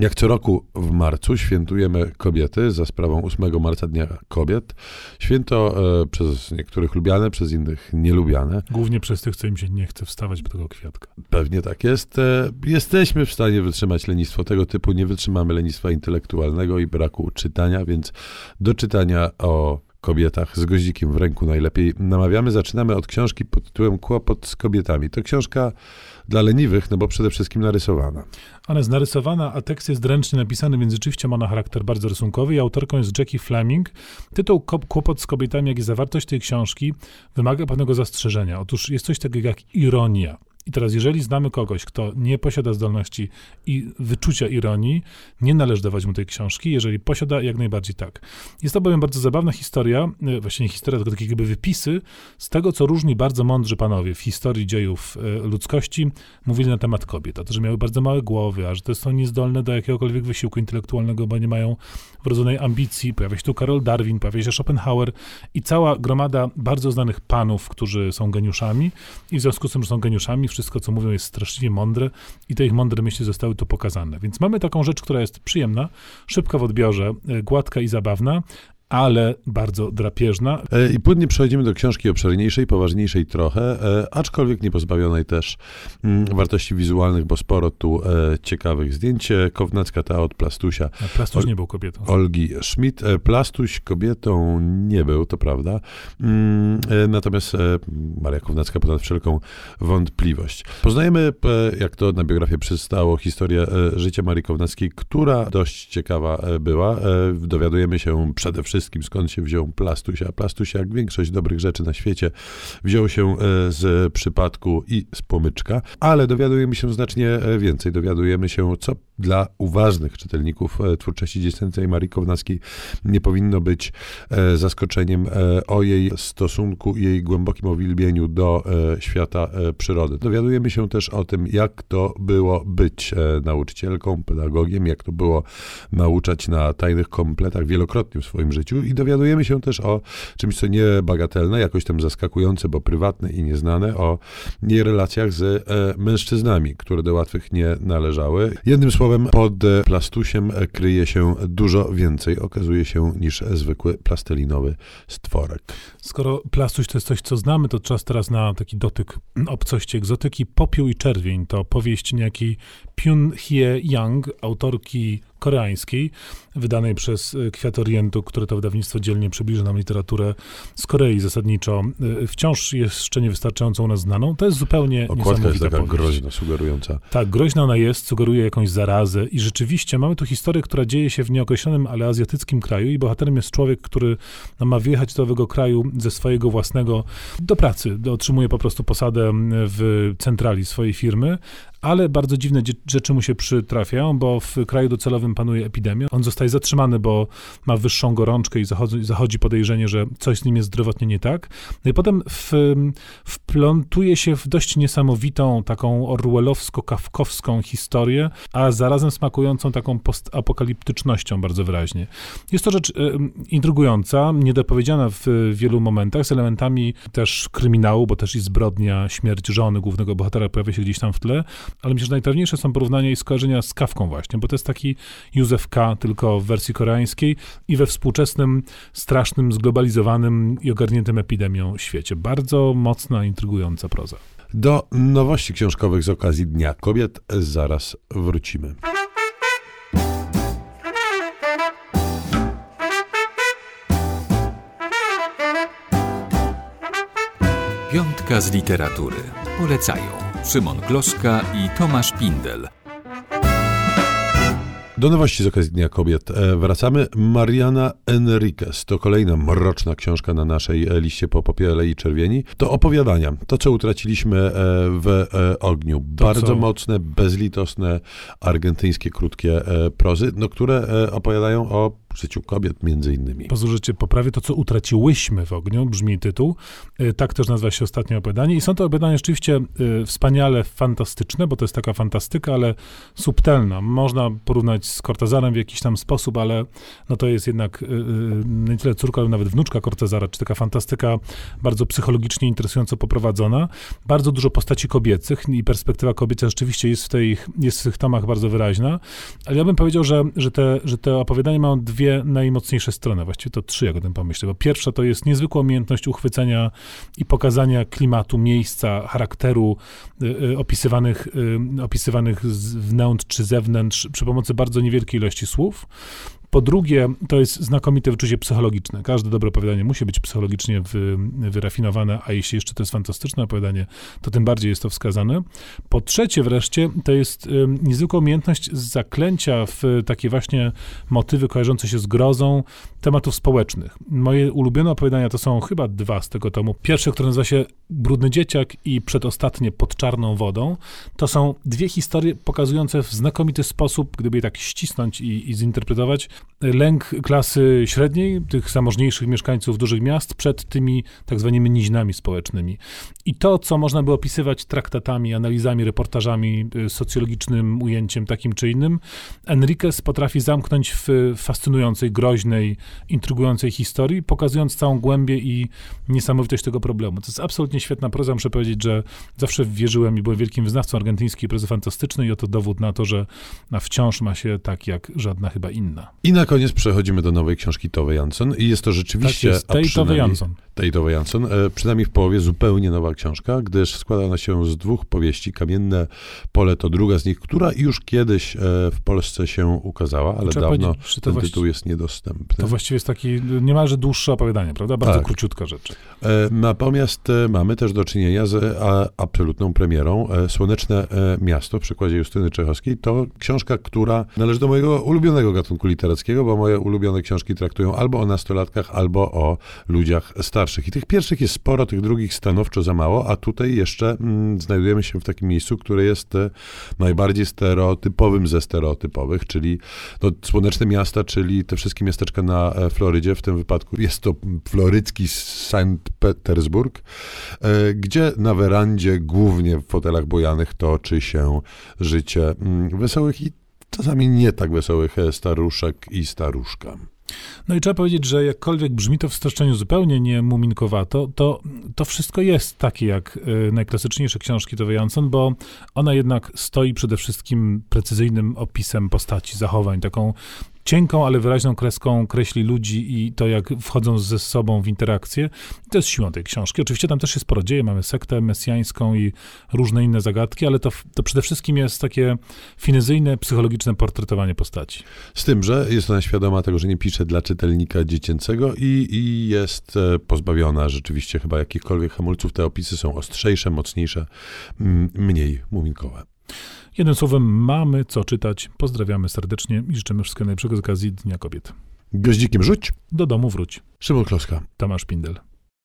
Jak co roku w marcu świętujemy kobiety za sprawą 8 marca Dnia Kobiet. Święto e, przez niektórych lubiane, przez innych nielubiane. Głównie przez tych, co im się nie chce wstawać po tego kwiatka. Pewnie tak jest. E, jesteśmy w stanie wytrzymać lenistwo tego typu. Nie wytrzymamy lenistwa intelektualnego i braku czytania, więc do czytania o kobietach z goździkiem w ręku najlepiej namawiamy. Zaczynamy od książki pod tytułem Kłopot z kobietami. To książka dla leniwych, no bo przede wszystkim narysowana. Ona jest narysowana, a tekst jest ręcznie napisany, więc rzeczywiście ma na charakter bardzo rysunkowy. I autorką jest Jackie Fleming. Tytuł Kłopot z kobietami, jak i zawartość tej książki wymaga pewnego zastrzeżenia. Otóż jest coś takiego jak ironia. I teraz, jeżeli znamy kogoś, kto nie posiada zdolności i wyczucia ironii, nie należy dawać mu tej książki. Jeżeli posiada, jak najbardziej tak. Jest to bowiem bardzo zabawna historia, e, właśnie nie historia, tylko takie jakby wypisy z tego, co różni bardzo mądrzy panowie w historii dziejów e, ludzkości mówili na temat kobiet. A to, że miały bardzo małe głowy, a że to są niezdolne do jakiegokolwiek wysiłku intelektualnego, bo nie mają wrodzonej ambicji. Pojawia się tu Karol Darwin, pojawia się Schopenhauer i cała gromada bardzo znanych panów, którzy są geniuszami i w związku z tym, że są geniuszami, wszystko, co mówią, jest straszliwie mądre i te ich mądre myśli zostały tu pokazane. Więc mamy taką rzecz, która jest przyjemna, szybka w odbiorze, e, gładka i zabawna, ale bardzo drapieżna. E, I płynnie przechodzimy do książki obszerniejszej, poważniejszej trochę, e, aczkolwiek nie pozbawionej też mm, wartości wizualnych, bo sporo tu e, ciekawych zdjęć. Kownacka ta od Plastusia. Plastuś nie był kobietą. Olgi Schmidt. Plastuś kobietą nie był, to prawda. Mm, natomiast Maria Kownacka ponad wszelką wątpliwość. Poznajemy, jak to na biografię przystało, historię życia Marii Kownackiej, która dość ciekawa była. Dowiadujemy się przede wszystkim wszystkim, skąd się wziął plastuś, a plastuś, jak większość dobrych rzeczy na świecie, wziął się e, z przypadku i z pomyczka, ale dowiadujemy się znacznie e, więcej. Dowiadujemy się, co dla uważnych czytelników e, twórczości dziecięcej Marii Kownackiej nie powinno być zaskoczeniem o jej stosunku i jej głębokim uwielbieniu do świata przyrody. Dowiadujemy się też o tym, jak to było być nauczycielką, pedagogiem, jak to było nauczać na tajnych kompletach wielokrotnie w swoim życiu i dowiadujemy się też o czymś, co nie bagatelne, jakoś tam zaskakujące, bo prywatne i nieznane, o jej relacjach z e, mężczyznami, które do łatwych nie należały. Jednym słowem, pod plastusiem kryje się dużo więcej, okazuje się, niż zwykły plastelinowy stworek. Skoro plastuś to jest coś, co znamy, to czas teraz na taki dotyk obcości egzotyki. Popiół i czerwień to powieść niejakiej Pyun Hye Young, autorki koreańskiej, wydanej przez y, Kwiat Orientu, które to wydawnictwo dzielnie przybliża nam literaturę z Korei zasadniczo. Y, wciąż jeszcze niewystarczająco u nas znaną. To jest zupełnie Okładka jest taka powieść. groźna, sugerująca. Tak, groźna ona jest, sugeruje jakąś zarazę i rzeczywiście mamy tu historię, która dzieje się w nieokreślonym, ale azjatyckim kraju i bohaterem jest człowiek, który no, ma wyjechać do owego kraju ze swojego własnego do pracy. Otrzymuje po prostu posadę w centrali swojej firmy, ale bardzo dziwne rzeczy mu się przytrafiają, bo w kraju docelowym panuje epidemia. On zostaje zatrzymany, bo ma wyższą gorączkę i zachodzi, zachodzi podejrzenie, że coś z nim jest zdrowotnie nie tak. No i potem w, wplątuje się w dość niesamowitą, taką orwellowsko-kawkowską historię, a zarazem smakującą taką postapokaliptycznością bardzo wyraźnie. Jest to rzecz y, intrygująca, niedopowiedziana w wielu momentach, z elementami też kryminału, bo też i zbrodnia, śmierć żony głównego bohatera pojawia się gdzieś tam w tle, ale myślę, że najpewniejsze są porównania i skojarzenia z kawką właśnie, bo to jest taki Józef K., tylko w wersji koreańskiej i we współczesnym, strasznym, zglobalizowanym i ogarniętym epidemią świecie. Bardzo mocna, intrygująca proza. Do nowości książkowych z okazji Dnia Kobiet zaraz wrócimy. Piątka z literatury. Polecają. Szymon Gloszka i Tomasz Pindel. Do nowości z okazji Dnia Kobiet e, wracamy. Mariana Enriquez to kolejna mroczna książka na naszej e, liście po popiele i czerwieni. To opowiadania, to co utraciliśmy e, w ogniu. Bardzo co? mocne, bezlitosne, argentyńskie, krótkie prozy, no, które opowiadają o życiu kobiet między innymi. Pozwólcie poprawię to, co utraciłyśmy w ogniu, brzmi tytuł. Y, Tak też nazywa się ostatnie opowiadanie. I są to opowiadania rzeczywiście y, wspaniale fantastyczne, bo to jest taka fantastyka, ale subtelna. Można porównać z Cortazarem w jakiś tam sposób, ale no to jest jednak y, nie tyle córka, ale nawet wnuczka Cortazara, czy taka fantastyka bardzo psychologicznie interesująco poprowadzona. Bardzo dużo postaci kobiecych i perspektywa kobieca rzeczywiście jest w, tej, jest w tych tomach bardzo wyraźna. Ale ja bym powiedział, że, że, te, że te opowiadania mają dwie najmocniejsze strony, właściwie to trzy, jak o tym pomyślę. Bo pierwsza to jest niezwykła umiejętność uchwycenia i pokazania klimatu, miejsca, charakteru y, y, opisywanych, y, opisywanych z wnętrz czy zewnętrz przy pomocy bardzo niewielkiej ilości słów. Po drugie, to jest znakomite wyczucie psychologiczne. Każde dobre opowiadanie musi być psychologicznie wy, wyrafinowane, a jeśli jeszcze to jest fantastyczne opowiadanie, to tym bardziej jest to wskazane. Po trzecie wreszcie, to jest niezwykła umiejętność zaklęcia w takie właśnie motywy kojarzące się z grozą tematów społecznych. Moje ulubione opowiadania to są chyba dwa z tego tomu. Pierwsze, które nazywa się Brudny Dzieciak i przedostatnie Pod czarną wodą. To są dwie historie pokazujące w znakomity sposób, gdyby je tak ścisnąć i, i zinterpretować, lęk klasy średniej, tych zamożniejszych mieszkańców dużych miast przed tymi tak zwanymi niźnami społecznymi. I to, co można by opisywać traktatami, analizami, reportażami, y, socjologicznym ujęciem takim czy innym, Enriquez potrafi zamknąć w fascynującej, groźnej, intrygującej historii, pokazując całą głębię i niesamowitość tego problemu. To jest absolutnie świetna proza. Muszę powiedzieć, że zawsze wierzyłem i byłem wielkim wyznawcą argentyńskiej prozy fantastycznej i oto dowód na to, że wciąż ma się tak jak żadna chyba inna. I na koniec przechodzimy do nowej książki Tove Jansson i jest to rzeczywiście... Tak jest, tej Tove Jansson. tej Tove Jansson, e, przynajmniej w połowie zupełnie nowa książka, gdyż składa ona się z dwóch powieści. Kamienne pole to druga z nich, która już kiedyś e, w Polsce się ukazała, ale Trzeba dawno ten właści- tytuł jest niedostępny. To właściwie jest taki niemalże dłuższe opowiadanie, prawda? Bardzo Tak. króciutka rzecz. E, Natomiast mamy też do czynienia z absolutną premierą. Słoneczne Miasto w przykładzie Justyny Czechowskiej to książka, która należy do mojego ulubionego gatunku literackiego, bo moje ulubione książki traktują albo o nastolatkach, albo o ludziach starszych. I tych pierwszych jest sporo, tych drugich stanowczo za mało, a tutaj jeszcze mm, znajdujemy się w takim miejscu, które jest e, najbardziej stereotypowym ze stereotypowych, czyli no, Słoneczne Miasta, czyli te wszystkie miasteczka na e, Florydzie, w tym wypadku jest to florycki Sankt Petersburg, e, gdzie na werandzie, głównie w fotelach bojanych, toczy się życie mm, wesołych i czasami nie tak wesołych e, staruszek i staruszka. No i trzeba powiedzieć, że jakkolwiek brzmi to w streszczeniu zupełnie nie muminkowato, to, to wszystko jest takie jak y, najklasyczniejsze książki Tove Jansson, bo ona jednak stoi przede wszystkim precyzyjnym opisem postaci, zachowań, taką cienką, ale wyraźną kreską kreśli ludzi i to, jak wchodzą ze sobą w interakcję. To jest siłą tej książki. Oczywiście tam też się sporo dzieje, mamy sektę mesjańską i różne inne zagadki, ale to, to przede wszystkim jest takie finezyjne, psychologiczne portretowanie postaci. Z tym, że jest ona świadoma tego, że nie pisze dla czytelnika dziecięcego i, i jest e, pozbawiona rzeczywiście chyba jakichkolwiek hamulców. Te opisy są ostrzejsze, mocniejsze, mm, mniej muminkowe. Jednym słowem, mamy co czytać. Pozdrawiamy serdecznie i życzymy wszystkiego najlepszego z okazji Dnia Kobiet. Goździkiem rzuć. Do domu wróć. Szymon Kloska. Tomasz Pindel.